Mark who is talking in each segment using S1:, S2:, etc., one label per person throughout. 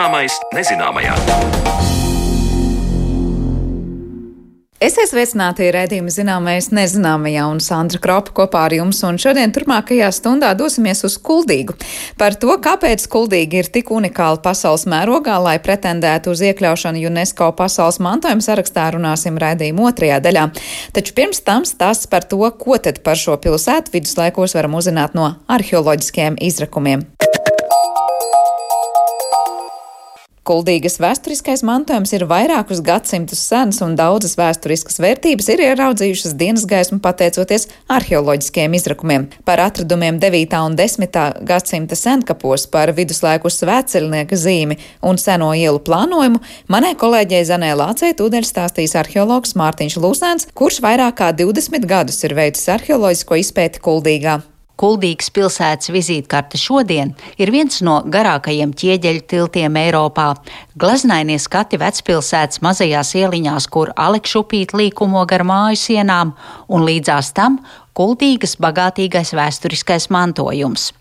S1: Zināmais nezināmajā.
S2: Esiet sveicināti redzējuma zināmais nezināmajā un Sandra Kropa kopā ar jums, un šodien turpmākajā stundā dosimies uz Kuldīgu. Par to, kāpēc Kuldīga ir tik unikāla pasaules mērogā, lai pretendētu uz iekļaušanu UNESCO pasaules mantojuma sarakstā, runāsim redzējuma otrajā daļā. Taču pirms tam stāsts par to, ko tad par šo pilsētu viduslaikos varam uzzināt no arheoloģiskiem izrakumiem. Kuldīgas vēsturiskais mantojums ir vairākus gadsimtus sens, un daudzas vēsturiskas vērtības ir ieraudzījušas dienas gaismu pateicoties arheoloģiskiem izrakumiem. Par atradumiem 9. un 10. gadsimta senkapos, par viduslaiku svētceļnieka zīmi un seno ielu plānojumu manai kolēģei Zanē Lācei tūdeļ stāstīs arheologs Mārtiņš Lūsēns, kurš vairāk kā 20 gadus ir veicis arheoloģisko izpēti Kuldīgā.
S3: Kuldīgas pilsētas vizītkarte šodien ir viens no garākajiem ķieģeļu tiltiem Eiropā. Glaznainie skati vecpilsētas mazajās ieliņās, kur Alekšupīt līkumo gar māju sienām, un līdzās tam Kuldīgas bagātīgais vēsturiskais mantojums.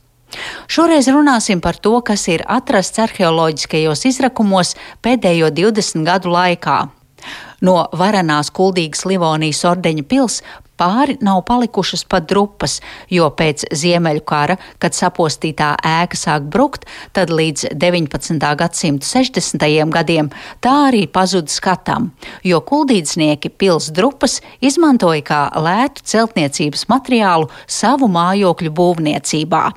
S3: Šoreiz runāsim par to, kas ir atrasts arheoloģiskajos izrakumos pēdējo 20 gadu laikā. No varanās kuldīgas Livonijas ordeņa pils pāri nav palikušas pat drupas, jo pēc Ziemeļu kara, kad sapostītā ēka sāk brukt, tad līdz 19. gadsimta 60. gadiem tā arī pazuda skatām, jo kuldīdznieki pils drupas izmantoja kā lētu celtniecības materiālu savu mājokļu būvniecībā.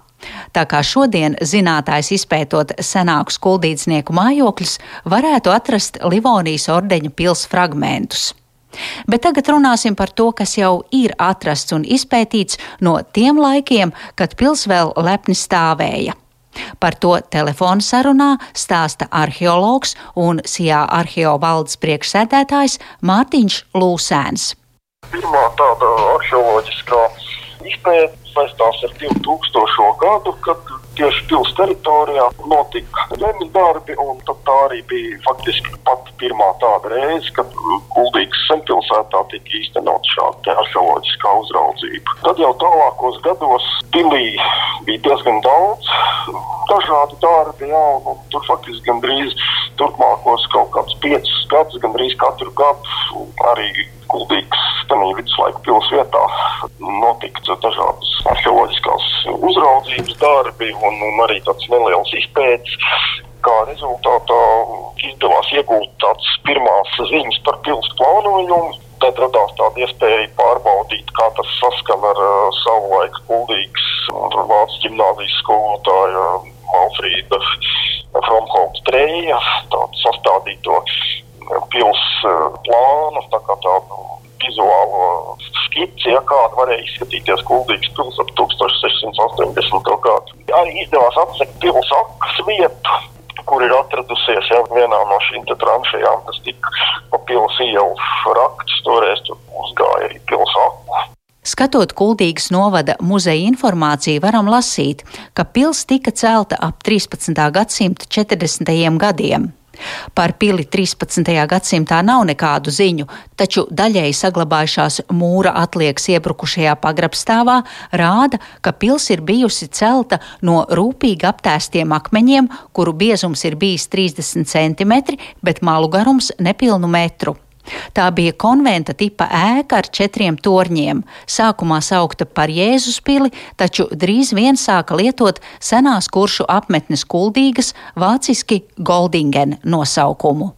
S3: Tā kā šodien zinātājs izpētot senākus kuldīdznieku mājokļus, varētu atrast Livonijas ordeņa pils fragmentus. Bet tagad runāsim par to, kas jau ir atrasts un izpētīts no tiem laikiem, kad pils vēl lepni stāvēja. Par to telefona sarunā stāsta arheologs un Sijā arheovaldes priekšsēdētājs Mārtiņš Lūsēns.
S4: Pirmā tāda arheoloģiskā izpēta saistās ar 2000. gadu, kad tieši pilsētas teritorijā notika zemes darbi. Tā arī bija faktiski pat pirmā tāda reize, kad Kuldīgas senpilsētā tika īstenot šāda arheoloģiskā uzraudzība. Tad jau tālākos gados pilī bija diezgan daudz dažādu darbu, jā, un tur faktiski gandrīz turpmākos kaut kādus piecus gadus, gandrīz katru gadu arī Kuldīgas viduslaiku pilsētā notika dažādas arheoloģiskās uzraudzības darbi un, un arī tāds neliels izpētes. Kā rezultātā izdevās iegūt tādas pirmās ziņas par pilsētu plānojumu. Tad radās tāda iespēja pārbaudīt, kā tas saskan ar uh, savu laiku kuldīgas vācu ģimnāzijas skolotāja Malfrīda Fromholta Treja, tādu sastādīto pilsētu plānu, tā kā tādu vizuālo skici, ja, kāda varēja izskatīties Kuldīgas pils ap 1680. gadu. Arī izdevās atsekt pils akas vietu, kur ir atradusies ja, vienā no šīm tranšajām, kas tika pa pils ielu rakts, toreiz tur uzgāja arī pils aku.
S3: Skatot Kuldīgas novada muzeja informāciju, varam lasīt, ka pils tika celta ap 13. gadsimta 40. gadiem. Par pili 13. gadsimtā nav nekādu ziņu, taču daļēji saglabājušās mūra atliekas iebrukušajā pagrabstāvā rāda, ka pils ir bijusi celta no rūpīgi aptēstiem akmeņiem, kuru biezums ir bijis 30 cm, bet malu garums nepilnu metru. Tā bija konventa tipa ēka ar četriem torņiem, sākumā saukta par Jēzus pili, taču drīz vien sāka lietot senās kuršu apmetnes kuldīgas, vāciski Goldingen nosaukumu.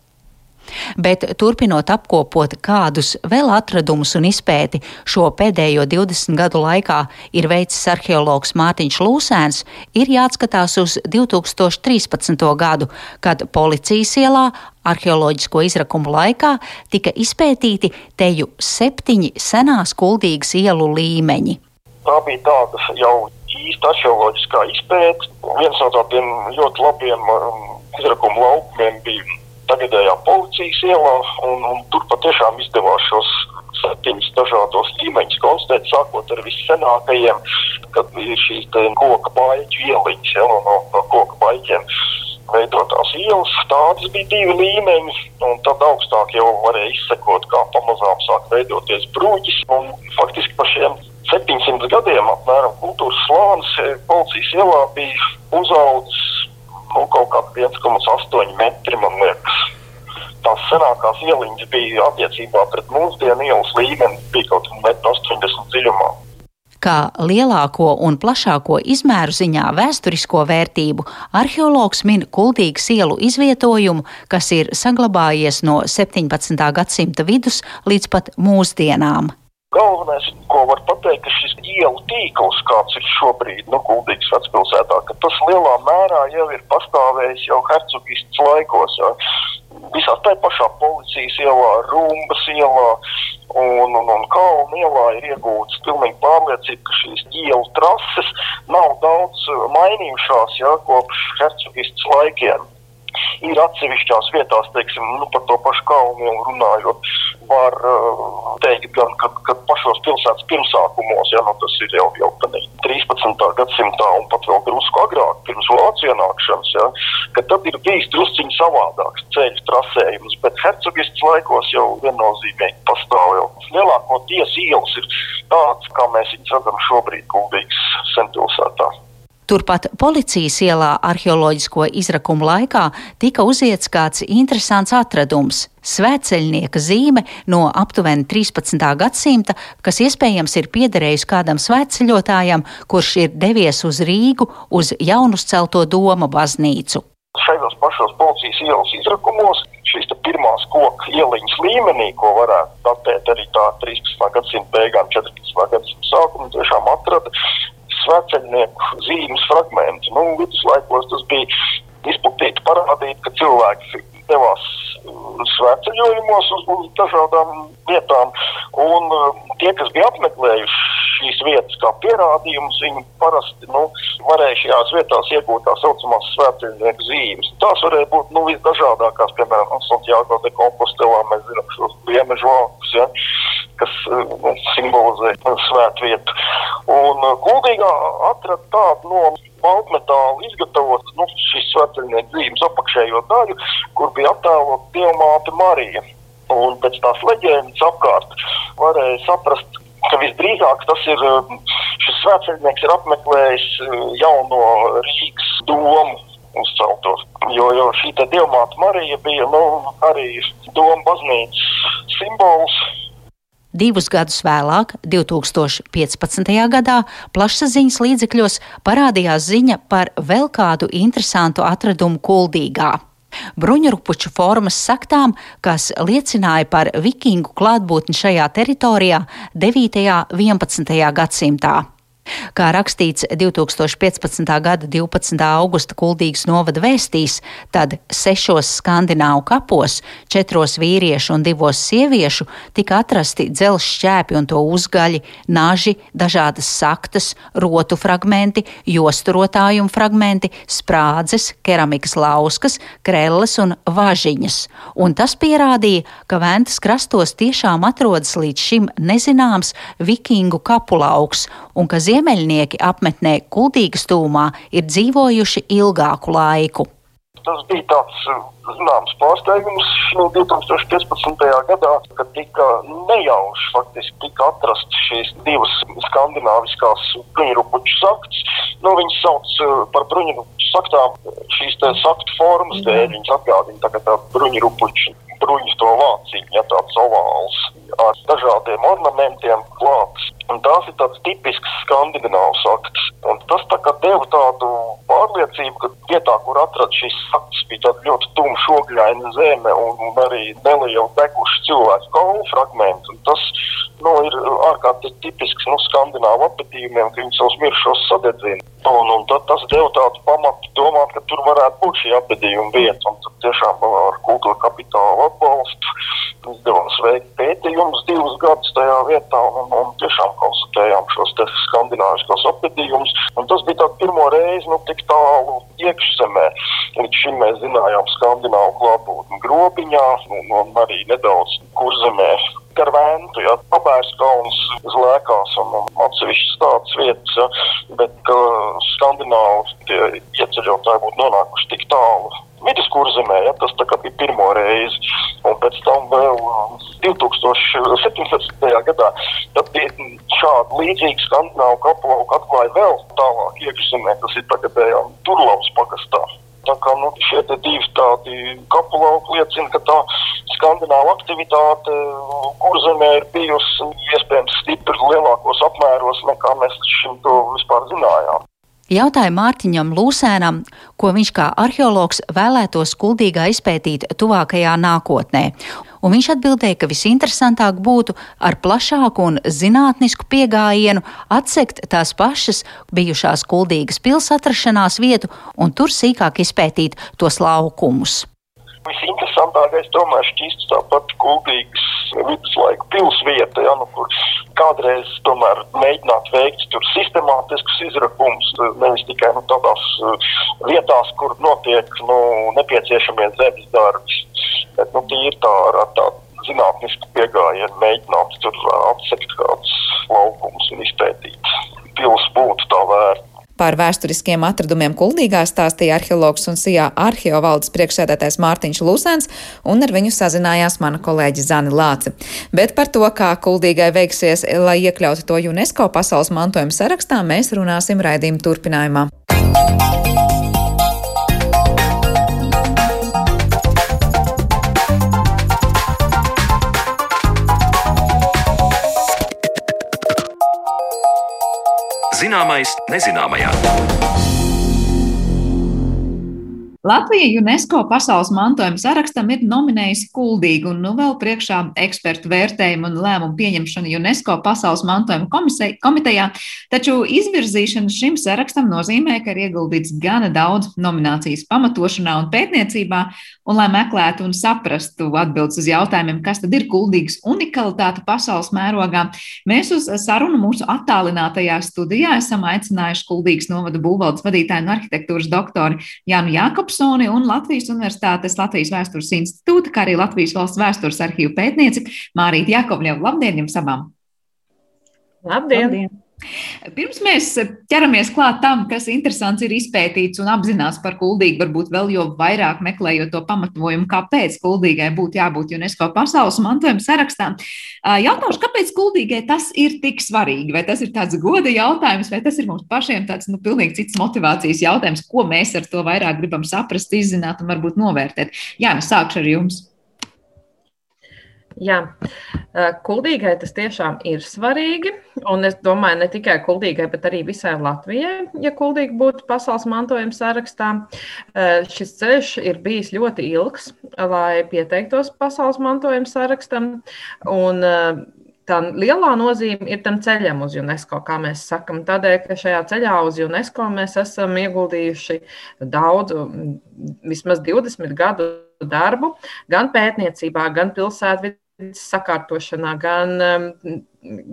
S3: Bet turpinot apkopot, kādus vēl atradumus un izpēti šo pēdējo 20 gadu laikā ir veicis arheologs Mārtiņš Lūsēns, ir jāatskatās uz 2013. gadu, kad policijas ielā arheoloģisko izrakumu laikā tika izpētīti teju septiņi senās kuldīgas ielu līmeņi.
S4: Tā bija tāda jau īsta arheoloģiskā izpēta. Viens no tādiem ļoti labiem um, izrakumu laukumiem bija tagadējā policijas ielā, un, un tur patiešām izdevās šos septiņus dažādos līmeņus konstatēt, sākot ar vissenākajiem, kad ir šīs koka baļķu ieliņas, ja, no, no koka baļķiem veidotās ielas. Tādas bija divi līmeņi, un tad augstāk jau varēja izsekot, kā pamazām sāk veidoties brūķis. Un faktiski pa šiem 700 gadiem apmēram kultūras slānis policijas ielā bija uzaudzis nu, kaut kādi 1,8 metri, man liekas. Tās senākās ieliņas bija attiecībā pret mūsdienu ielas līmeni, bija kaut kāda 1,80 dziļumā
S3: kā lielāko un plašāko izmēru ziņā vēsturisko vērtību, arheologs min kultīgas ielu izvietojumu, kas ir saglabājies no 17. gadsimta vidus līdz pat mūsdienām.
S4: Galvenais, ko var pateikt, ka šis ielu tīkls, kāds ir šobrīd nu, Kuldīgas vecpilsētā, ka tas lielā mērā jau ir pastāvējis jau hercogistas laikos. Jā. Visā tajā pašā policijas ielā, Rumbas ielā un, un, un Kalnu ielā ir iegūtas pilnīgi pārliecība, ka šīs ielu trases nav daudz mainījušās jā, kopš hercogistas laikiem ir atsevišķās vietās, teiksim, nu, par to pašu kalnu runājot, var uh, teikt, gan, kad, kad pašos pilsētas pirmsākumos, ja nu, tas ir jau, jau 13. gadsimtā un pat vēl drusku agrāk, pirms vācu ienākšanas, ja, ka tad ir bijis drusciņi savādāks ceļu trasējums, bet hercogists laikos jau viennozīmīgi pastāv jau. Lielākoties ielas ir tāds, kā mēs viņus redzam šobrīd Kuldīgas senpilsētā.
S3: Turpat policijas ielā arheoloģisko izrakumu laikā tika uziets kāds interesants atradums - svētceļnieka zīme no aptuveni 13. gadsimta, kas iespējams ir piederējusi kādam svētceļotājam, kurš ir devies uz Rīgu uz jaunuzcelto Doma baznīcu.
S4: Šajos pašos policijas ielas izrakumos šīs pirmās koku ieliņas līmenī, ko varētu datēt arī tā 13. gadsimta beigām, 14. gadsimta sākumā, tiešām atrada sveceļnieku zīmes fragmenti. Nu, viduslaikos tas bija izplatīti parādīt, ka cilvēki devās uh, svētceļojumos uz, uz dažādām vietām, un uh, tie, kas bija apmeklējuši šīs vietas kā pierādījumus, viņi parasti nu, varēja šajās vietās iegūt tā saucamās svētceļnieku zīmes. Tās varēja būt nu, visdažādākās, piemēram, Santiago de Compostelā mēs zinām šos liemežu vākus, ja, kas nu, simbolizē svētvietu. Un Kuldīgā atrada tādu no baltmetāla izgatavot nu, šīs svētceļnieku dzīves apakšējo daļu, kur bija attēlot Dievmāte Marija. Un pēc tās leģendas apkārt varēja saprast, ka visdrīzāk tas ir šis svētceļnieks ir apmeklējis eh, jauno Rīgas domu uzceltos. Jo, jo šī Dievmāte Marija bija nu, arī Doma baznīcas simbols
S3: Divus gadus vēlāk, 2015. gadā, plašsaziņas līdzekļos parādījās ziņa par vēl kādu interesantu atradumu Kuldīgā. Bruņurupuču formas saktām, kas liecināja par vikingu klātbūtni šajā teritorijā 9. un 11. gadsimtā. Kā rakstīts 2015. gada 12. augusta Kuldīgas novada vēstīs, tad sešos skandināvu kapos, četros vīriešu un divos sieviešu tika atrasti dzelzs šķēpi un to uzgaļi, naži, dažādas saktas, rotu fragmenti, josturotājumu fragmenti, sprādzes, keramikas lauskas, krelles un važiņas. Un tas pierādīja, ka Ventas krastos tiešām atrodas līdz šim nezināms vikingu kapulauks un ka ziemeļnieki apmetnē Kuldīgas tūmā ir dzīvojuši ilgāku laiku.
S4: Tas bija tāds zināms pārsteigums no 2015. gadā, kad tika nejauši faktiski tika atrastas šīs divas skandināviskās bruņurupuču saktas. Nu, viņas sauc eh, par bruņurupuču saktām šīs saktu formas dēļ. Viņas atgādina tagad tā bruņurupuču bruņu to vāciņu, ja tāds ovāls ar dažādiem ornamentiem klāts. Un tās ir tāds tipisks skandināvs akts. Un tas tā kā deva tādu pārliecību, ka vietā, kur atrada šīs saktas, bija tāda ļoti tumša ogļaina zeme un, un arī neliela deguša cilvēku kaulu fragmenti. Un tas nu, ir ārkārtīgi tipisks nu, skandināvu apetījumiem, ka viņi savus mirušos sadedzina. Un, un tad tas deva tādu pamatu domāt, tur varētu būt šī apbedījuma vieta. Un tad tiešām ar kultūra kapitāla atbalstu izdevās veikt pētījumus divus gadus tajā vietā un, un tiešām konstatējām šos skandināviskos apbedījumus. Un tas bija tāds pirmo reizi, nu, tik tālu iekšzemē. Līdz šim mēs zinājām skandināvu klātbūtni grobiņā un, un arī nedaudz kurzemē Karventu, ja, Pabērskalns, Zlēkās un, un atsevišķas tādas vietas, ja, bet uh, skandināvi tie ieceļotāji būtu nonākuši tik tālu viduskurzemē, ja, tas tā kā bija pirmo reizi, un pēc tam vēl 2017. gadā, tad bija šādi līdzīgi skandināvu kapelauku atklāja vēl tālāk iekšzemē, tas ir tagadējām Turlavas pagastā. Tā kā šie divi tādi kapulauki liecina, ka tā skandināva aktivitāte kurzemē ir bijusi iespējams stipri lielākos apmēros, nekā mēs šim to vispār zinājām.
S3: Jautāja Mārtiņam Lūsēnam, ko viņš kā arheologs vēlētos kuldīgā izpētīt tuvākajā nākotnē. Un viņš atbildēja, ka visinteresantāk būtu ar plašāku un zinātnisku pieejamību atsekt tās pašas bijušās kuldīgas pils atrašanās vietu un tur sīkāk izpētīt tos laukumus.
S4: Visinteresantākais tomēr šķīst tāpat kuldīgas viduslaiku pilsvieta, ja, nu, kur kādreiz tomēr mēģināt veikt tur sistemātiskus izrakumus, nevis tikai nu, tādās uh, vietās, kur notiek nu, nepieciešamie zemes darbi. Bet nu, tīri tā ar, ar tādu zinātnisku pieejamību mēģināt tur atsekt kādus laukumus un izpētīt. Pils būtu tā vērta.
S2: Par vēsturiskiem atradumiem Kuldīgā stāstīja arheologs un sijā arheovaldes priekšsēdētājs Mārtiņš Lusēns, un ar viņu sazinājās mana kolēģi Zani Lāci. Bet par to, kā Kuldīgai veiksies, lai iekļautu to UNESCO pasaules mantojuma sarakstā, mēs runāsim raidījuma turpinājumā.
S1: Zināmais nezināmajā.
S2: Latvija UNESCO pasaules mantojuma sarakstam ir nominējusi kuldīgu un nu vēl priekšā ekspertu vērtējumu un lēmumu pieņemšanu UNESCO pasaules mantojuma komisei, komitejā, taču izvirzīšana šim sarakstam nozīmē, ka ir ieguldīts gana daudz nominācijas pamatošanā un pētniecībā, un lai meklētu un saprastu atbildes uz jautājumiem, kas tad ir kuldīgas unikalitāte pasaules mērogā, mēs uz sarunu mūsu attālinātajā studijā esam aicinājuši kuldīgas novada būvvaldes vadītāju un arhitektūras doktoru Jānu Jākopu. Jēkabsoni un Latvijas Universitātes Latvijas Vēstures institūta, kā arī Latvijas valsts vēstures arhīvu pētnieci Mārīti Jakovļevu. Labdien jums abām!
S5: Labdien! Labdien.
S2: Pirms mēs ķeramies klāt tam, kas interesants ir izpētīts un apzināts par kuldīgu, varbūt vēl jau vairāk meklējot to pamatojumu, kāpēc kuldīgai būtu jābūt UNESCO pasaules mantojuma sarakstā. Jautāšu, kāpēc kuldīgai tas ir tik svarīgi? Vai tas ir tāds goda jautājums, vai tas ir mums pašiem tāds, nu, pilnīgi cits motivācijas jautājums, ko mēs ar to vairāk gribam saprast, izzināt un varbūt novērtēt? Jā, nu sākšu ar jums.
S5: Jā, kuldīgai tas tiešām ir svarīgi. Un es domāju, ne tikai kuldīgai, bet arī visai Latvijai, ja kuldīgi būtu pasaules mantojuma sarakstā. Šis ceļš ir bijis ļoti ilgs, lai pieteiktos pasaules mantojuma sarakstam. Un, tā lielā nozīme ir tam ceļam uz UNESCO, kā mēs sakām. Tādēļ, ka šajā ceļā uz UNESCO mēs esam ieguldījuši daudzu, vismaz 20 gadu darbu, gan pētniecībā, gan pilsētvidē sakārtošanā, gan,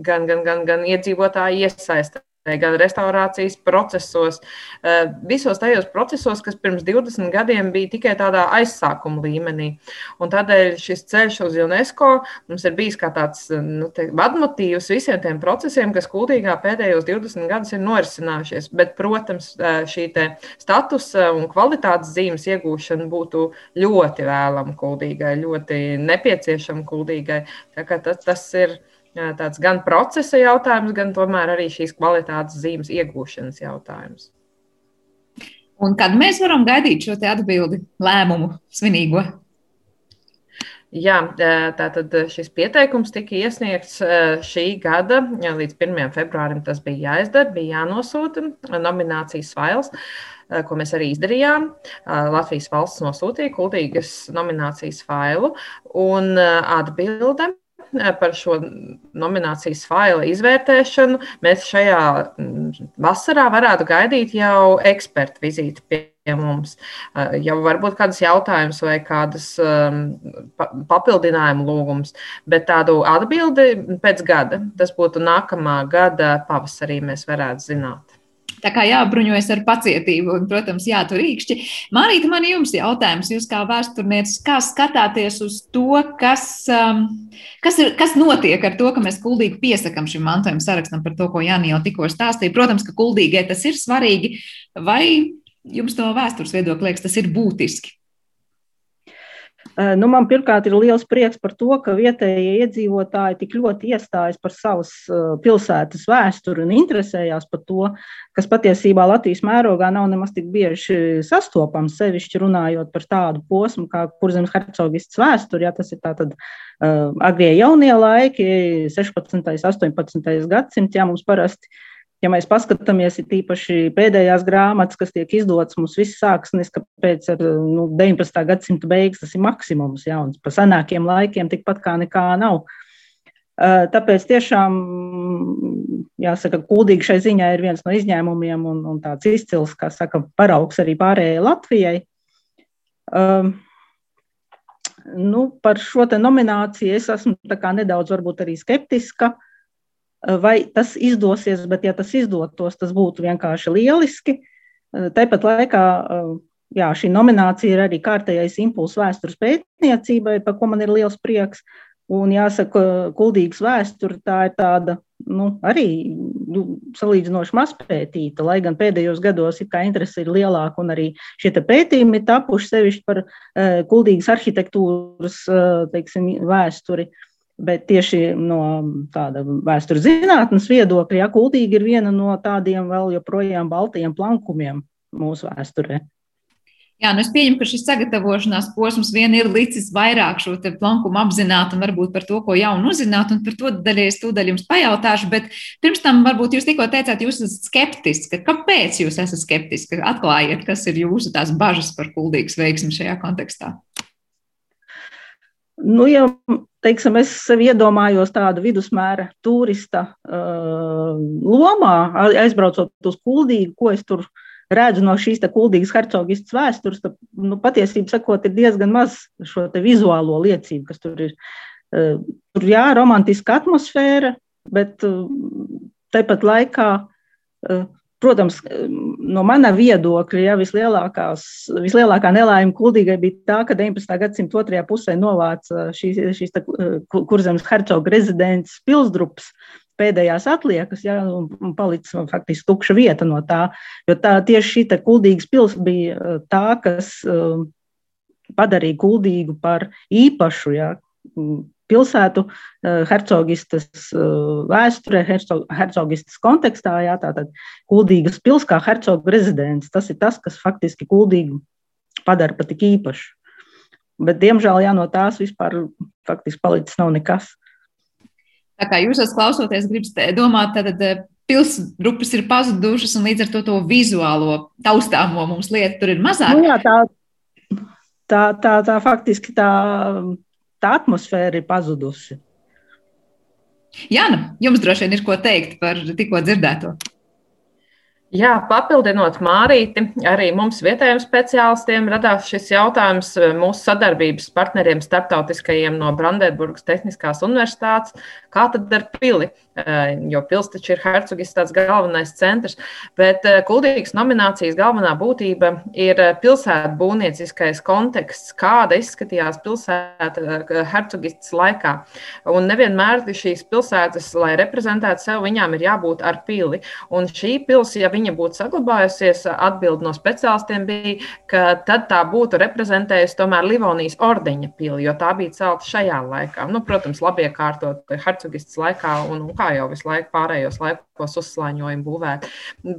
S5: gan, gan, gan, gan iedzīvotāju iesaistē gan restaurācijas procesos, eh, visos tajos procesos, kas pirms 20 gadiem bija tikai tādā aizsākuma līmenī. Un tādēļ šis ceļš uz UNESCO mums ir bijis kā tāds nu, te, vadmotīvs visiem tiem procesiem, kas kultīgā pēdējos 20 gadus ir norisinājušies. Bet, protams, eh, šī statusa un kvalitātes zīmes iegūšana būtu ļoti vēlama kuldīgai, ļoti nepieciešama kuldīgai. Tas, tas ir tāds gan procesa jautājums, gan tomēr arī šīs kvalitātes zīmes iegūšanas jautājums.
S2: Un kad mēs varam gaidīt šo atbildi, lēmumu svinīgo?
S5: Jā, tātad šis pieteikums tika iesniegts šī gada līdz 1. februārim. Tas bija jāizdara, bija jānosūta nominācijas fails, ko mēs arī izdarījām. Latvijas valsts nosūtīja kultīgas nominācijas failu un atbilde par šo nominācijas faila izvērtēšanu mēs šajā mm, vasarā varētu gaidīt jau ekspertu vizīti pie mums. Jau varbūt kādas jautājumas vai kādas um, papildinājumu lūgums, bet tādu atbildi pēc gada, tas būtu nākamā gada pavasarī, mēs varētu zināt.
S2: Tā kā jābruņojas ar pacietību un, protams, jātur īkšķi. Mārīta, man jums jautājums, jūs kā vēsturniecis, kā skatāties uz to, kas, um, kas, ir, kas notiek ar to, ka mēs kuldīgi piesakam šim mantojuma sarakstam par to, ko Jāni jau tikko stāstīja. Protams, ka kuldīgai tas ir svarīgi, vai jums no vēstures viedokļa liekas, tas ir būtiski?
S6: Nu, man pirmkārt ir liels prieks par to, ka vietējie iedzīvotāji tik ļoti iestājas par savas pilsētas vēsturi un interesējās par to, kas patiesībā Latvijas mērogā nav nemaz tik bieži sastopams, sevišķi runājot par tādu posmu kā kurzemes hercogists vēsturi. Ja, tas ir tātad uh, agrie jaunie laiki, 16. un 18. gadsimts, ja mums parasti ir ja mēs paskatāmies, ir tīpaši pēdējās grāmatas, kas tiek izdotas, mums viss sākas neskapēc ar nu, 19. gadsimta beigas, tas ir maksimums, ja, un pa senākiem laikiem tikpat kā nekā nav. Tāpēc tiešām, jāsaka, kuldīgi šai ziņā ir viens no izņēmumiem un, un tāds izcils, kā saka, paraugs arī pārējai Latvijai. Um, nu, par šo nomināciju es esmu nedaudz varbūt arī skeptiska. Uh, vai tas izdosies, bet ja tas izdotos, tas būtu vienkārši lieliski. Tāpat laikā jā, šī nominācija ir arī kārtējais impulss vēstures pētniecībai, par ko man ir liels prieks. Un jāsaka, kuldīgas vēsture tā ir tāda nu, arī nu, salīdzinoši mazpētīta, lai gan pēdējos gados ir interese ir lielāka un arī šie pētījumi ir tapuši sevišķi par uh, kuldīgas arhitektūras uh, teiksim, vēsturi. Uh, Bet tieši no tāda vēstures zinātnes viedokļa, ja kultīgi ir viena no tādiem vēl joprojām baltajiem plankumiem mūsu vēsturē.
S2: Jā, nu es pieņemu, ka šis sagatavošanās posms vien ir licis vairāk šo plankumu apzināt un varbūt par to, ko jaunu uzzināt, un par to daļai es tūdaļ jums pajautāšu, bet pirms tam varbūt jūs tikko teicāt, jūs esat skeptiski. Kāpēc jūs esat skeptiski? Atklājiet, kas ir jūsu tās bažas par kuldīgas veiksmi šajā kontekstā.
S6: Nu, ja teiksim, es sev iedomājos tādu vidusmēra turista uh, lomā, aizbraucot uz kuldīgu, ko es tur redzu no šīs kuldīgas hercogistas vēstures, tad nu, patiesībā sakot, ir diezgan maz šo vizuālo liecību, kas tur ir. Uh, tur jā, romantiska atmosfēra, bet uh, tepat laikā uh, Protams, no mana viedokļa, ja vislielākā nelaime kuldīgai bija tā, ka 19. gadsimta otrajā pusē novāca šīs, šīs kurzemes hercoga rezidents pilsdrups pēdējās atliekas, ja, un palicis faktiski tukša vieta no tā. Jo tā tieši šī kuldīgas pils bija tā, kas padarīja kuldīgu par īpašu. Ja, pilsētu eh, hercogistas eh, vēsturē, hercogistas kontekstā, jā, tātad kuldīgas pils kā hercoga rezidents. Tas ir tas, kas faktiski kuldīgu padara pat tik īpašu. Bet, diemžēl, jā, no tās vispār faktiski palicis nav nekas.
S2: Tā kā jūs klausoties, gribat domāt, tad eh, pilsgrupas ir pazudušas, un līdz ar to to vizuālo taustāmo mums lietu tur ir mazāk.
S6: Nu, jā, tā, tā, tā, tā faktiski tā tā atmosfēra ir pazudusi.
S2: Jā, jums droši vien ir ko teikt par tikko dzirdēto.
S5: Jā, papildinot Mārīti, arī mums vietējiem speciālistiem radās šis jautājums mūsu sadarbības partneriem starptautiskajiem no Brandenburgas Tehniskās universitātes, kā tad ar pili, eh, jo pils taču ir hercogis tāds galvenais centrs, bet eh, kuldīgas nominācijas galvenā būtība ir eh, pilsētu būvnieciskais konteksts, kāda izskatījās pilsēta hercogists laikā. Un nevienmēr šīs pilsētas, lai reprezentētu sev, viņām ir jābūt ar pili. Un šī pils, ja viņi viņa būtu saglabājusies, atbildi no speciālistiem bija, ka tad tā būtu reprezentējusi tomēr Livonijas ordeņa pili, jo tā bija celta šajā laikā. Nu, protams, labi iekārtot hercogistas laikā un, un kā jau visu laiku pārējos laikos uzslāņojumu būvēt.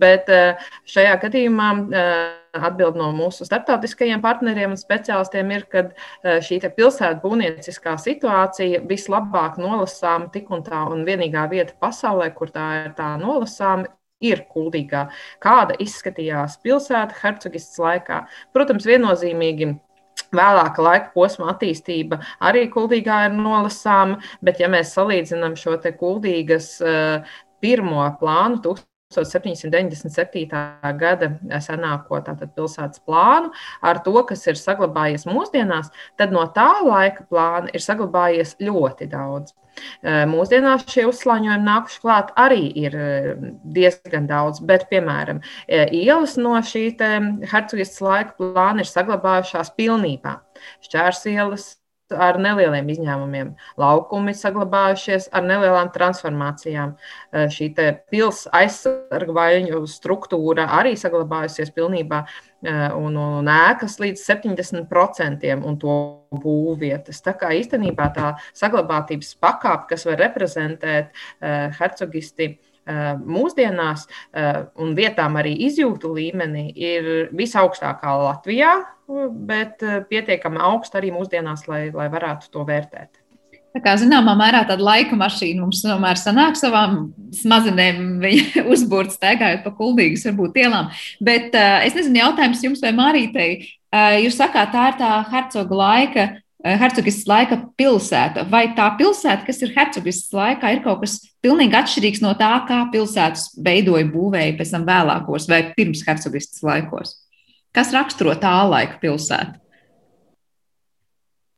S5: Bet eh, šajā gadījumā eh, atbild no mūsu starptautiskajiem partneriem un speciālistiem ir, ka eh, šī pilsētu būvnieciskā situācija vislabāk nolasām tik un tā, un vienīgā vieta pasaulē, kur tā ir tā nolasām, ir kuldīgā. Kāda izskatījās pilsēta hercogists laikā? Protams, viennozīmīgi. Vēlāka laika posma attīstība arī kuldīgā ir nolasāma, bet, ja mēs salīdzinām šo te kuldīgas uh, pirmo plānu, 1797. gada senāko tātad, pilsētas plānu, ar to, kas ir saglabājies mūsdienās, tad no tā laika plāna ir saglabājies ļoti daudz. Mūsdienās šie uzslāņojumi nākuši klāt arī ir diezgan daudz, bet, piemēram, ielas no šī hercogistas laika plāna ir saglabājušās pilnībā. Šķērs ielas, ar nelieliem izņēmumiem. Laukumi saglabājušies ar nelielām transformācijām. Šī pilsēta aizsargvaļņu struktūra arī saglabājusies pilnībā un, un ēkas līdz 70% un to būvvietas. Tā kā īstenībā tā saglabātības pakāpe, kas var reprezentēt hercogisti, mūsdienās un vietām arī izjūtu līmenī ir visaugstākā Latvijā, bet pietiekami augsta arī mūsdienās, lai, lai varētu to vērtēt.
S2: Tā kā zināmā mērā tāda laika mašīna mums tomēr sanāk savām smadzenēm, viņa uzbūrta staigājot pa kuldīgas, varbūt ielām. Bet uh, es nezinu, jautājums jums vai Mārītei. Uh, jūs sakāt, tā ir tā hercoga laika, uh, hercogistas laika pilsēta. Vai tā pilsēta, kas ir hercogistas laikā, ir kaut kas pilnīgi atšķirīgs no tā, kā pilsētas veidoja būvēja pēc tam vēlākos vai pirms hercogistas laikos? Kas raksturo tā laika pilsētu?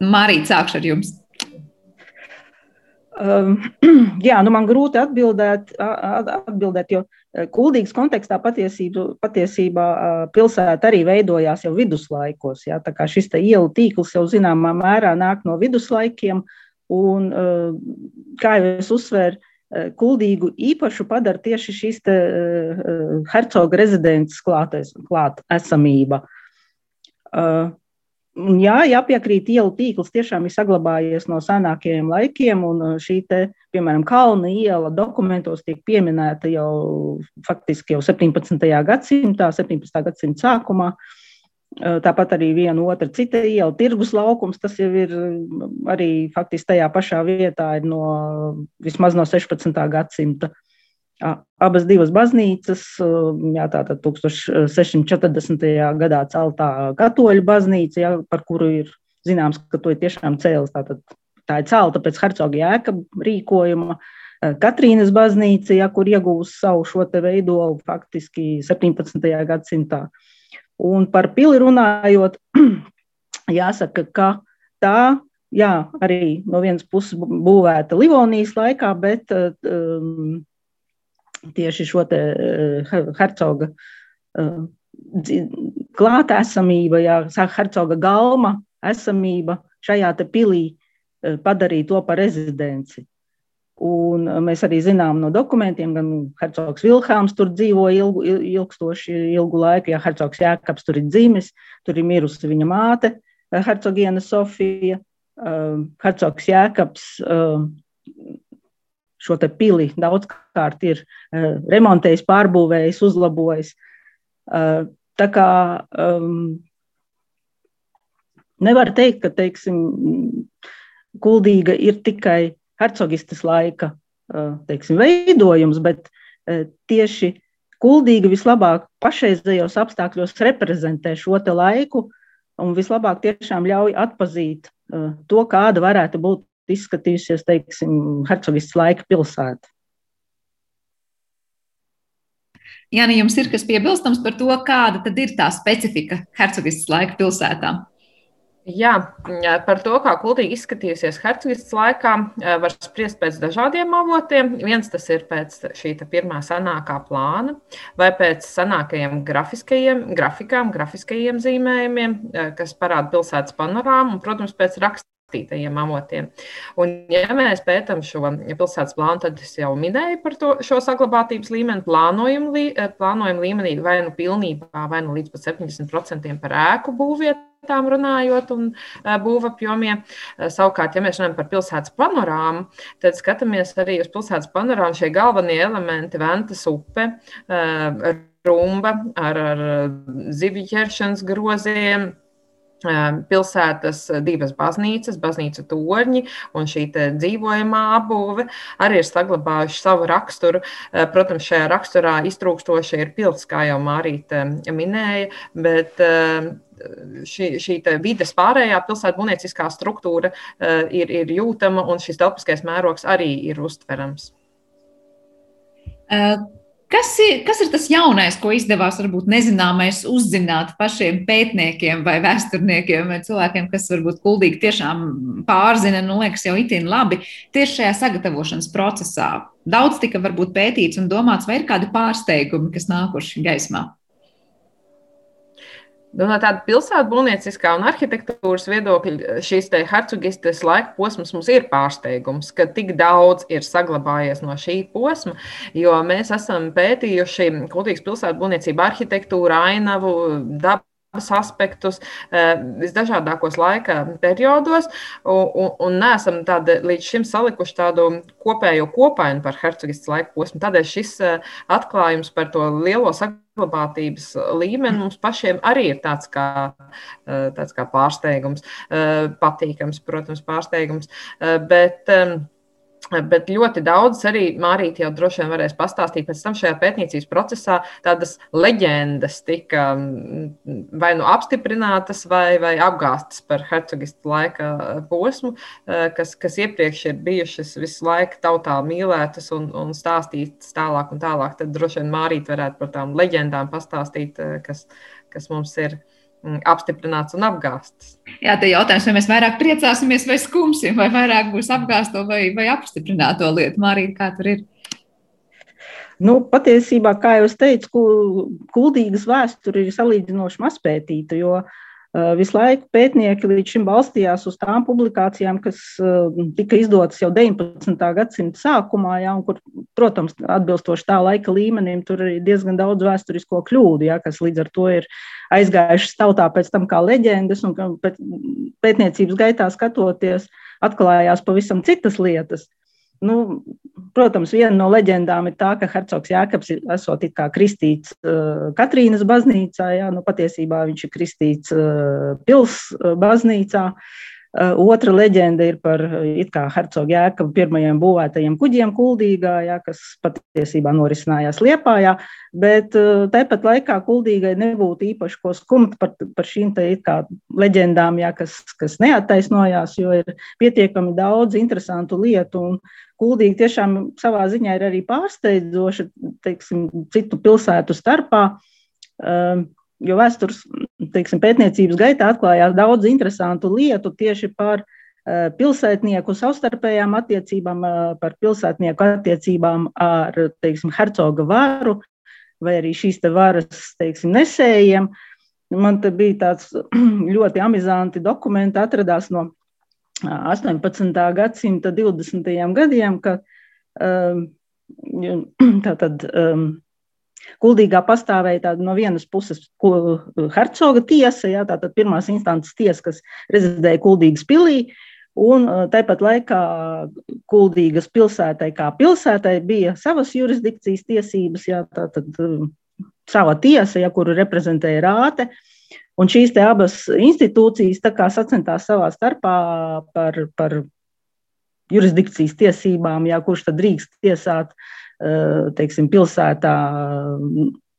S2: Marīt, sākšu ar jums.
S6: Um, jā, nu man grūti atbildēt, atbildēt jo e, kuldīgas kontekstā patiesību, patiesībā pilsēta arī veidojās jau viduslaikos. Jā, tā kā šis ielu tīkls jau zināmā mērā nāk no viduslaikiem, un, kā jau es uzsvēru, kuldīgu īpašu padara tieši šīs te, hercoga rezidents klāt, klāt esamība. Uh, Jā, jāpiekrīt, ielu tīkls tiešām ir saglabājies no senākajiem laikiem, un uh, šī, te, piemēram, Kalna iela dokumentos tiek pieminēta jau faktiski jau 17. gadsimtā, 17. gadsimta sākumā. Uh, tāpat arī viena otra cita iela, tirgus laukums, tas jau ir um, arī faktiski tajā pašā vietā, no vismaz no 16. gadsimta. Abas divas baznīcas, jā, tātad 1640. gadā celtā katoļu baznīca, jā, par kuru ir zināms, ka to ir tiešām cēlis. Tātad, tā ir celta pēc hercoga jēka rīkojuma. Katrīnas baznīca, ja, kur iegūst savu šo veidolu faktiski 17. gadsimtā. Un par pili runājot, jāsaka, ka tā jā, arī no vienas puses būvēta Livonijas laikā, bet um, tieši šo te eh, hercoga eh, klāta esamība, jā, hercoga galma esamība šajā te pilī eh, padarīja to par rezidenci. Un mēs arī zinām no dokumentiem, gan Hercogs Vilhelms tur dzīvo ilgu, ilgstoši ilgu laiku, ja Hercogs Jēkabs tur ir dzimis, tur ir mirusi viņa māte, Hercogiena Sofija, Hercogs Jēkabs šo pili daudzkārt ir uh, remontējis, pārbūvējis, uzlabojis. Uh, tā kā um, nevar teikt, ka teiksim, kuldīga ir tikai hercogistas laika uh, teiksim, veidojums, bet uh, tieši kuldīga vislabāk pašreizējos apstākļos reprezentē šo laiku un vislabāk tiešām ļauj atpazīt uh, to, kāda varētu būt izskatījusies, teiksim, hercogistas laika pilsēta.
S2: Jā, nu jums ir kas piebilstams par to, kāda tad ir tā specifika hercogistas laika pilsētām?
S5: Jā, par to, kā kultīgi izskatījusies hercogistas laikā, var spriest pēc dažādiem avotiem. Viens tas ir pēc šī pirmā senākā plāna vai pēc senākajiem grafiskajiem, grafikām, grafiskajiem zīmējumiem, kas parāda pilsētas panorāmu, un, protams, pēc raksta rakstītajiem avotiem. Un, ja mēs pētām šo pilsētas plānu, tad es jau minēju par to, šo saglabātības līmeni, plānojumu, lī, eh, plānojumu līmenī vai nu pilnībā, vai nu līdz pat 70% par ēku būvvietām runājot un eh, būvapjomiem. Eh, savukārt, ja mēs runājam par pilsētas panorāmu, tad skatāmies arī uz pilsētas panorāmu šie galvenie elementi - Ventas upe, rumba ar, ar zivju ķeršanas groziem pilsētas divas baznīcas, baznīca torņi un šī dzīvojamā apbūve arī ir saglabājuši savu raksturu. Protams, šajā raksturā iztrūkstoši ir pilsēta, kā jau Mārīte minēja, bet šī, šī vides pārējā pilsētas būvnieciskā struktūra ir, ir jūtama un šis telpiskais mērogs arī ir uztverams.
S2: Uh. Kas ir, kas ir tas jaunais, ko izdevās varbūt nezināmais uzzināt pašiem pētniekiem vai vēsturniekiem vai cilvēkiem, kas varbūt kuldīgi tiešām pārzina, nu, liekas, jau itin labi tieši šajā sagatavošanas procesā? Daudz tika varbūt pētīts un domāts, vai ir kādi pārsteigumi, kas nākuši gaismā?
S5: Nu, no tāda pilsētu būvnieciskā un arhitektūras viedokļa šīs hercogistes laika posms mums ir pārsteigums, ka tik daudz ir saglabājies no šī posma, jo mēs esam pētījuši kultūras pilsētu būvniecību, arhitektūru, ainavu, dabu aspektus eh, visdažādākos laika periodos, un, un, neesam tādi, līdz šim salikuši tādu kopējo kopainu par hercogistas laika posmu. Tādēļ šis eh, atklājums par to lielo saglabātības līmeni mums pašiem arī ir tāds kā, eh, tāds kā pārsteigums, patīkams, protams, pārsteigums. Bet, Bet ļoti daudz arī Mārīte jau droši vien varēs pastāstīt. Pēc tam šajā pētniecības procesā tādas leģendas tika mm, vai nu apstiprinātas, vai, vai apgāstas par hercogistu laika posmu, eh, kas, kas iepriekš ir bijušas visu laiku tautā mīlētas un, un stāstītas tālāk un tālāk. Tad droši vien Mārīte varētu par tām leģendām pastāstīt, eh, kas, kas mums ir Mm, apstiprināts un apgāstas.
S2: Jā, te jautājums, vai mēs vairāk priecāsimies vai skumsim, vai vairāk būs apgāsto vai, vai apstiprināto lietu. Mārija, kā tur ir?
S6: Nu, patiesībā, kā jau teicu, kuldīgas vēsture ir salīdzinoši mazpētīta, jo uh, visu laiku pētnieki līdz šim balstījās uz tām publikācijām, kas eh, tika izdotas jau 19. gadsimta sākumā, ja, un kur, protams, atbilstoši tā laika līmenim, tur ir diezgan daudz vēsturisko kļūdu, ja, kas līdz ar to ir aizgājušas tautā pēc tam kā leģendas, un pēc pētniecības gaitā skatoties, atklājās pavisam citas lietas. Nu, protams, viena no leģendām ir tā, ka Hercogs Jēkabs ir esot it kā kristīts uh, Katrīnas baznīcā, jā, nu patiesībā viņš ir kristīts uh, pils uh, baznīcā. Uh, otra leģenda ir par uh, hercogu jēkabu pirmajiem būvētajiem kuģiem Kuldīgā, jā, kas patiesībā norisinājās Liepājā, bet uh, tāpat laikā Kuldīgai nebūtu īpaši ko skumt par, par šīm te leģendām, jā, kas, kas neattaisnojās, jo ir pietiekami daudz interesantu lietu. Un Kuldīgi tiešām savā ziņā ir arī pārsteidzoša, teiksim, citu pilsētu starpā. Um, jo vēstures teiksim, pētniecības gaitā atklājās daudz interesantu lietu tieši par eh, pilsētnieku savstarpējām attiecībām, eh, par pilsētnieku attiecībām ar teiksim, hercoga varu vai arī šīs te varas teiksim, nesējiem. Man te bija tāds ļoti amizanti dokumenti, atradās no 18. gadsimta 20. gadiem, ka tātad um, Kuldīgā pastāvēja tāda no vienas puses hercoga tiesa, jā, tātad pirmās instances tiesa, kas rezidēja Kuldīgas pilī, un uh, tāpat laikā Kuldīgas pilsētai kā pilsētai bija savas jurisdikcijas tiesības, jā, tātad um, sava tiesa, ja, kuru reprezentēja rāte. Un šīs abas institūcijas sacentās savā starpā par, par jurisdikcijas tiesībām, jā, kurš tad drīkst tiesāt uh, Eh, teiksim, pilsētā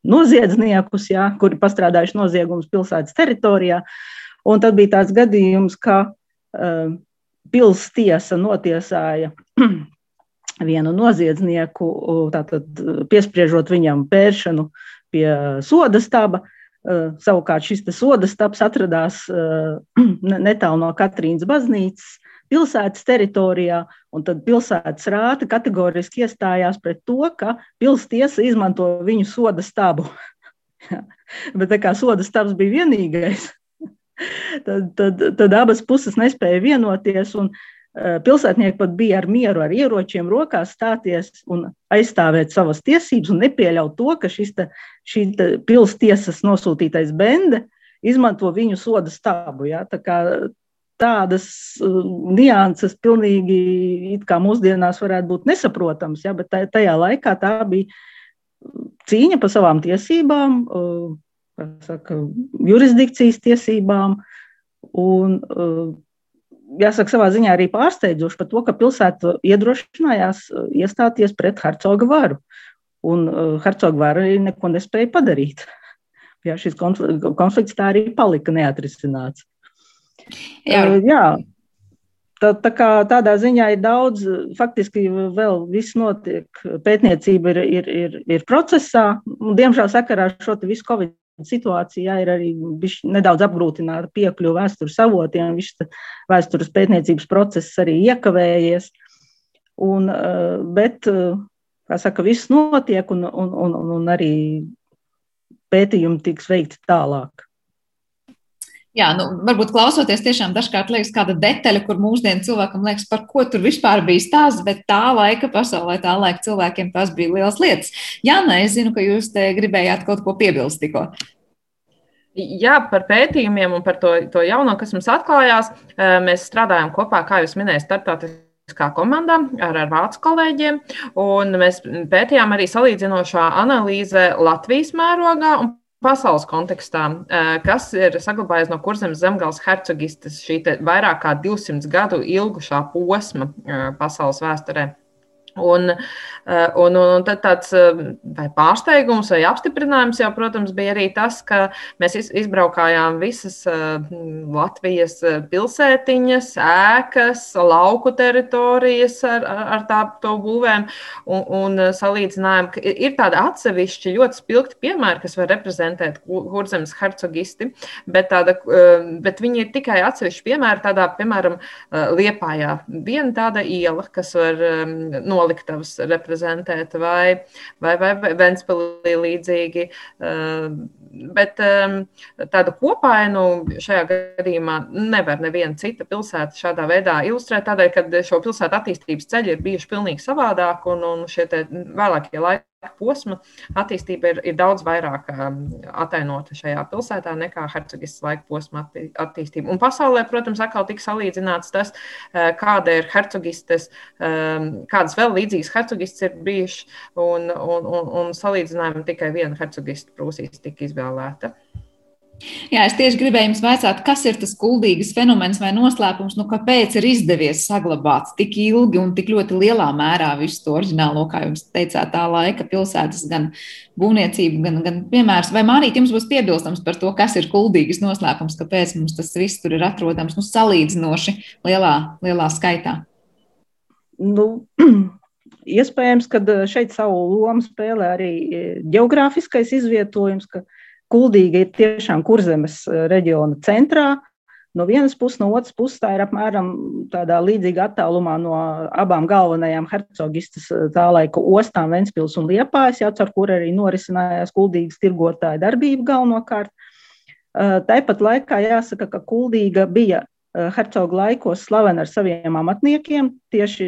S6: noziedzniekus, ja, kuri pastrādājuši noziegumus pilsētas teritorijā. Un tad bija tāds gadījums, ka uh, pils tiesa notiesāja vienu noziedznieku, tātad piespriežot viņam pēršanu pie soda staba. Uh, savukārt šis soda stabs atradās netālu no Katrīnas baznīcas, pilsētas teritorijā, un tad pilsētas rāta kategoriski iestājās pret to, ka pilstiesa izmanto viņu soda stabu. Bet tā kā soda stabs bija vienīgais, tad, tad, tad abas puses nespēja vienoties. Uh, Pilsētnieki pat bija ar mieru, ar ieročiem rokās stāties un aizstāvēt savas tiesības un nepieļaut to, ka šis te, šī pilstiesas nosūtītais bende izmanto viņu soda stabu. Ja? Tā kā tādas uh, nianses pilnīgi kā mūsdienās varētu būt nesaprotams, ja, bet tajā laikā tā bija cīņa par savām tiesībām, uh, saka, jurisdikcijas tiesībām. Un, uh, jāsaka, savā ziņā arī pārsteidzoši par to, ka pilsēta iedrošinājās iestāties pret hercoga varu. Un hercoga vara arī neko nespēja padarīt. Jā, šis konflikts tā arī palika neatrisināts. Jā. jā. Tā, tā kā tādā ziņā ir daudz, faktiski vēl viss notiek, pētniecība ir, ir, ir, ir procesā. Diemžēl sakarā ar šo visu Covid situāciju jā, ir arī nedaudz apgrūtināta piekļuve vēstures avotiem. Viss vēstures pētniecības process arī iekavējies. Un, bet, kā saka, viss notiek un, un, un, un arī pētījumi tiks veikti tālāk.
S2: Jā, nu, varbūt klausoties, tiešām dažkārt liekas kāda detaļa, kur mūsdienu cilvēkam liekas, par ko tur vispār bija stāsts, bet tā laika pasaulē, tā laika cilvēkiem tas bija liels lietas. Jā, nē, es zinu, ka jūs te gribējāt kaut ko piebilst tikko.
S5: Jā, par pētījumiem un par to, to jauno, kas mums atklājās. Mēs strādājam kopā, kā jūs minējāt, starptautiskā komandā ar, ar vācu kolēģiem. Mēs pētījām arī salīdzinošā analīze Latvijas mērogā un pasaules kontekstā, kas ir saglabājies no kurzemes zemgāles hercogistes šī vairāk kā 200 gadu ilgušā posma pasaules vēsturē. Un, eh, un, un tad tāds eh, vai pārsteigums vai apstiprinājums jau, protams, bija arī tas, ka mēs izbraukājām visas eh, Latvijas pilsētiņas, ēkas, lauku teritorijas ar, ar tādu būvēm un, un salīdzinājām, ka ir tādi atsevišķi ļoti spilgti piemēri, kas var reprezentēt kurzemes hercogisti, bet, tāda, bet viņi ir tikai atsevišķi piemēri tādā, piemēram, Liepājā. Viena tāda iela, kas var no noliktavas reprezentēt, vai, vai, vai Ventspēlī līdzīgi. Eh, bet ehm, tādu kopainu šajā gadījumā nevar neviena cita pilsēta šādā veidā ilustrēt, tādēļ, ka šo pilsētu attīstības ceļi ir bijuši pilnīgi savādāk un, un šie vēlākie laiki posma attīstība ir, ir daudz vairāk um, atainota šajā pilsētā nekā hercogistas laika posma atti, attīstība. Un pasaulē, protams, atkal tika salīdzināts tas, uh, kāda ir hercogistes, um, kādas vēl līdzīgas hercogistas ir bijušas, un, un, un, un salīdzinājumi tikai viena hercogista Prūsijas tika izvēlēta.
S2: Jā, es tieši gribēju jums jautāt, kas ir tas kuldīgas fenomens vai noslēpums, nu, kāpēc ir izdevies saglabāt tik ilgi un tik ļoti lielā mērā visu to oriģinālo, kā jūs teicāt, tā laika pilsētas, gan būvniecību, gan, gan piemērs. Vai Mārīt, jums būs piebilstams par to, kas ir kuldīgas noslēpums, kāpēc mums tas viss tur ir atrodams nu, salīdzinoši lielā, lielā skaitā?
S6: Nu, iespējams, ka šeit savu lomu spēlē arī geogrāfiskais izvietojums, ka Kuldīga ir tiešām kurzemes eh, reģiona centrā. No vienas puses, no otras puses, tā ir apmēram tādā līdzīga attālumā no abām galvenajām hercogistas eh, tā laika ostām, Ventspils un Liepājas, jau caur kur arī norisinājās kuldīgas tirgotāja darbība galvenokārt. Eh, tāpat laikā jāsaka, ka kuldīga bija hercogu laikos slavena ar saviem amatniekiem, tieši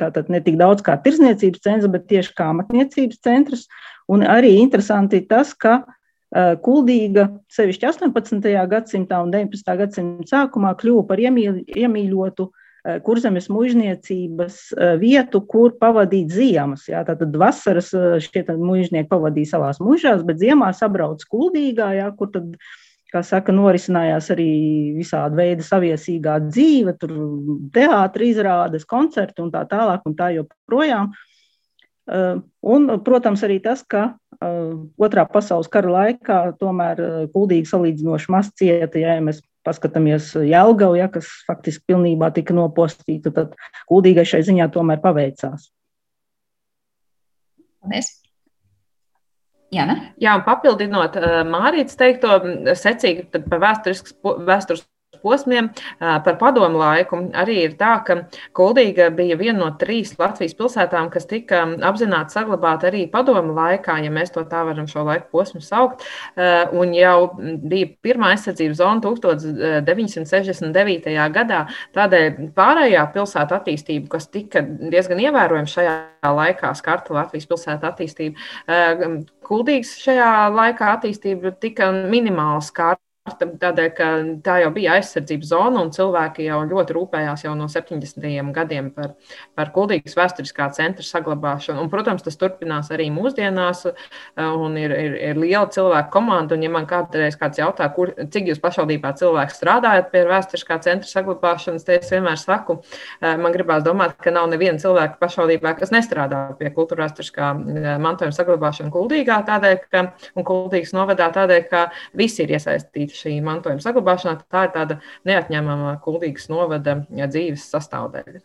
S6: tātad ne tik daudz kā tirzniecības centrs, bet tieši kā amatniecības centrs. Un arī interesanti tas, ka uh, kuldīga, sevišķi 18. gadsimtā un 19. gadsimta sākumā, kļuva par iemīļ, iemīļotu eh, kurzemes mužniecības eh, vietu, kur pavadīt ziemas. Jā, tātad vasaras šie mužnieki pavadīja savās mužās, bet ziemā sabrauc kuldīgā, jā, kur tad, kā saka, norisinājās arī visāda veida saviesīgā dzīve, tur teātri izrādes, koncerti un tā tālāk un tā joprojām. Un, protams, arī tas, ka Otrā pasaules kara laikā tomēr kuldīgi salīdzinoši maz cieta, ja mēs paskatāmies Jelgavu, ja, kas faktiski pilnībā tika nopostīta, tad kuldīgai šai ziņā tomēr paveicās.
S2: Paldies!
S5: Jā, ne? Jā, un papildinot Mārītas teikto, secīgi par vēstures posmiem. Par padomu laiku arī ir tā, ka Kuldīga bija viena no trīs Latvijas pilsētām, kas tika apzināti saglabāta arī padomu laikā, ja mēs to tā varam šo laiku posmu saukt. Un jau bija pirmā aizsardzības zona 1969. gadā. Tādēļ pārējā pilsēta attīstība, kas tika diezgan ievērojama šajā laikā, skarta Latvijas pilsēta attīstība, Kuldīgas šajā laikā attīstība tika minimāli skarta. Tādēļ, ka tā jau bija aizsardzības zona, un cilvēki jau ļoti rūpējās jau no 70. gadiem par, par kuldīgas vēsturiskā centra saglabāšanu. Un, protams, tas turpinās arī mūsdienās, un ir, ir, ir liela cilvēku komanda. Un, ja man kādreiz kāds jautā, kur, cik jūs pašvaldībā cilvēki strādājat pie vēsturiskā centra saglabāšanas, tad es vienmēr saku, man gribās domāt, ka nav neviena cilvēka pašvaldībā, kas nestrādā pie kultūra vēsturiskā mantojuma saglabāšanas kuldīgā, tādēļ, ka, un kuldīgas novadā tādēļ, ka visi ir iesaistīti šī mantojuma saglabāšanā, tā ir tāda neatņemama kuldīgas novada dzīves sastāvdaļa.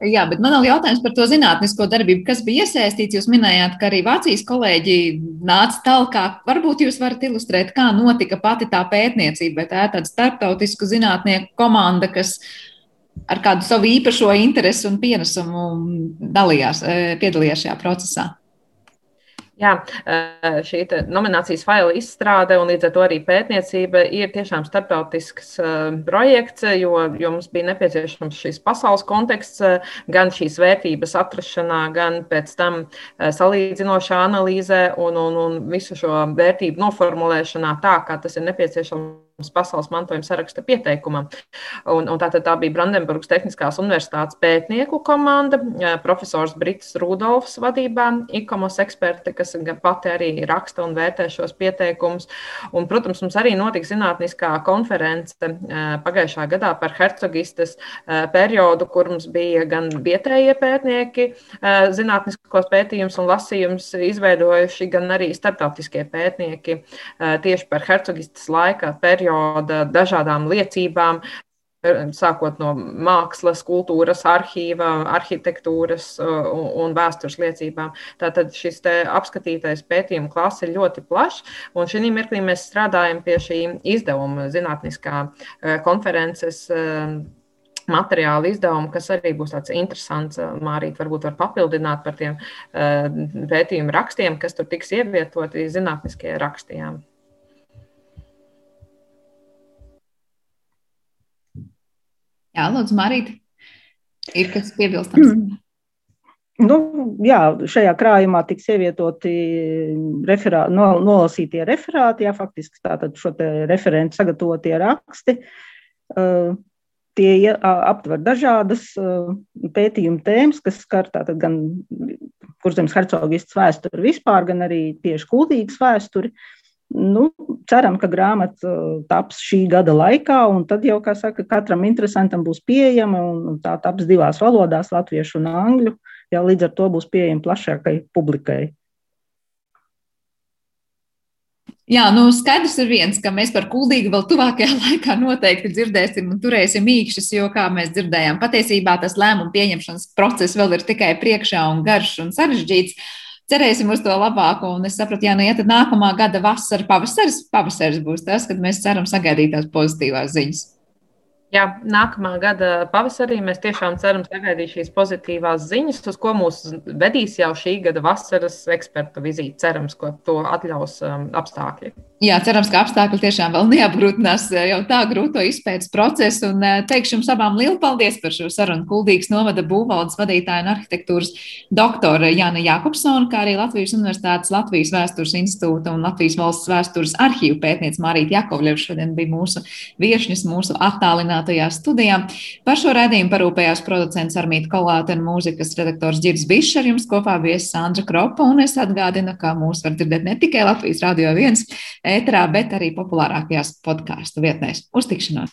S2: Jā, bet man vēl jautājums par to zinātnisko darbību, kas bija iesaistīts. Jūs minējāt, ka arī Vācijas kolēģi nāca tālāk. Varbūt jūs varat ilustrēt, kā notika pati tā pētniecība, vai tā ir tāda starptautisku zinātnieku komanda, kas ar kādu savu īpašo interesi un pienesumu dalījās, piedalījās šajā procesā.
S5: Jā, šī nominācijas faila izstrāde un līdz ar to arī pētniecība ir tiešām starptautisks projekts, jo, jo mums bija nepieciešams šis pasaules konteksts, gan šīs vērtības atrašanā, gan pēc tam salīdzinošā analīzē un, un, un visu šo vērtību noformulēšanā tā, kā tas ir nepieciešams pasaules mantojuma saraksta pieteikumam. Un, un tātad tā bija Brandenburgas Tehniskās Universitātes pētnieku komanda, profesors Brits Rudolfs vadībā, ikomos eksperte, kas pati arī raksta un vērtē šos pieteikumus. Un, protams, mums arī notika zinātniskā konference pagājušā gadā par hercogistas periodu, kur mums bija gan vietējie pētnieki, zinātniskos pētījumus un lasījumus izveidojuši, gan arī starptautiskie pētnieki tieši par hercogistas laika periodu perioda dažādām liecībām, sākot no mākslas, kultūras, arhīva, arhitektūras uh, un vēstures liecībām. Tātad šis apskatītais pētījuma klase ir ļoti plašs, un šī mirklī mēs strādājam pie šī izdevuma zinātniskā uh, konferences um, materiāla izdevumu, kas arī būs tāds interesants. Mārīt varbūt var papildināt par tiem pētījumu rakstiem, kas tur tiks ievietoti zinātniskie rakstījām.
S2: Jā, Lūdzu, Marīt, ir kas piebilstams? Mm.
S6: Nu, jā, šajā krājumā tiks ievietoti referā, no, nolasītie referāti, jā, faktiski tātad šo te referentu sagatavotie raksti. Uh, tie aptver dažādas uh, pētījuma tēmas, kas skar tātad gan kurzemes hercogistas vēsturi vispār, gan arī tieši kultīgas vēsturi. Uh, Nu, ceram, ka grāmata uh, taps šī gada laikā, un tad jau, kā saka, katram interesantam būs pieejama, un tā taps divās valodās, latviešu un angļu. Jā, līdz ar to būs pieejama plašākai publikai.
S2: Jā, nu skaidrs ir viens, ka mēs par kuldīgu vēl tuvākajā laikā noteikti dzirdēsim un turēsim īkšķus, jo, kā mēs dzirdējām, patiesībā tas lēmumu pieņemšanas process vēl ir tikai priekšā un garš un sarežģīts cerēsim uz to labāko. Un es sapratu, ja, nu, ja tad nākamā gada vasara, pavasaris, pavasaris būs tas, kad mēs ceram sagaidīt tās pozitīvās ziņas.
S5: Jā, nākamā gada pavasarī mēs tiešām ceram sagaidīt šīs pozitīvās ziņas, uz ko mūs vedīs jau šī gada vasaras ekspertu vizīte. Cerams, ka to atļaus um, apstākļi.
S2: Jā, cerams, ka apstākļi tiešām vēl neapgrūtinās eh, jau tā grūto izpētes procesu. Un eh, teikšu jums abām lielu paldies par šo sarunu. Kuldīgas novada būvvaldes vadītāja un arhitektūras doktore Jāna Jākopsona, kā arī Latvijas Universitātes Latvijas Vēstures institūta un Latvijas valsts vēstures arhīvu pētniece Marīta Jakovļeva šodien bija mūsu viešņas, mūsu attālinātajā studijā. Par šo redzējumu parūpējās producents Armīta Kolāte un mūzikas redaktors Girs Bišs ar jums kopā bija Sandra Kropa. Un es atgādinu, ka mūs var dzirdēt ne tikai Latvijas Radio 1 ēterā, bet arī populārākajās podkāstu vietnēs. Uz tikšanos!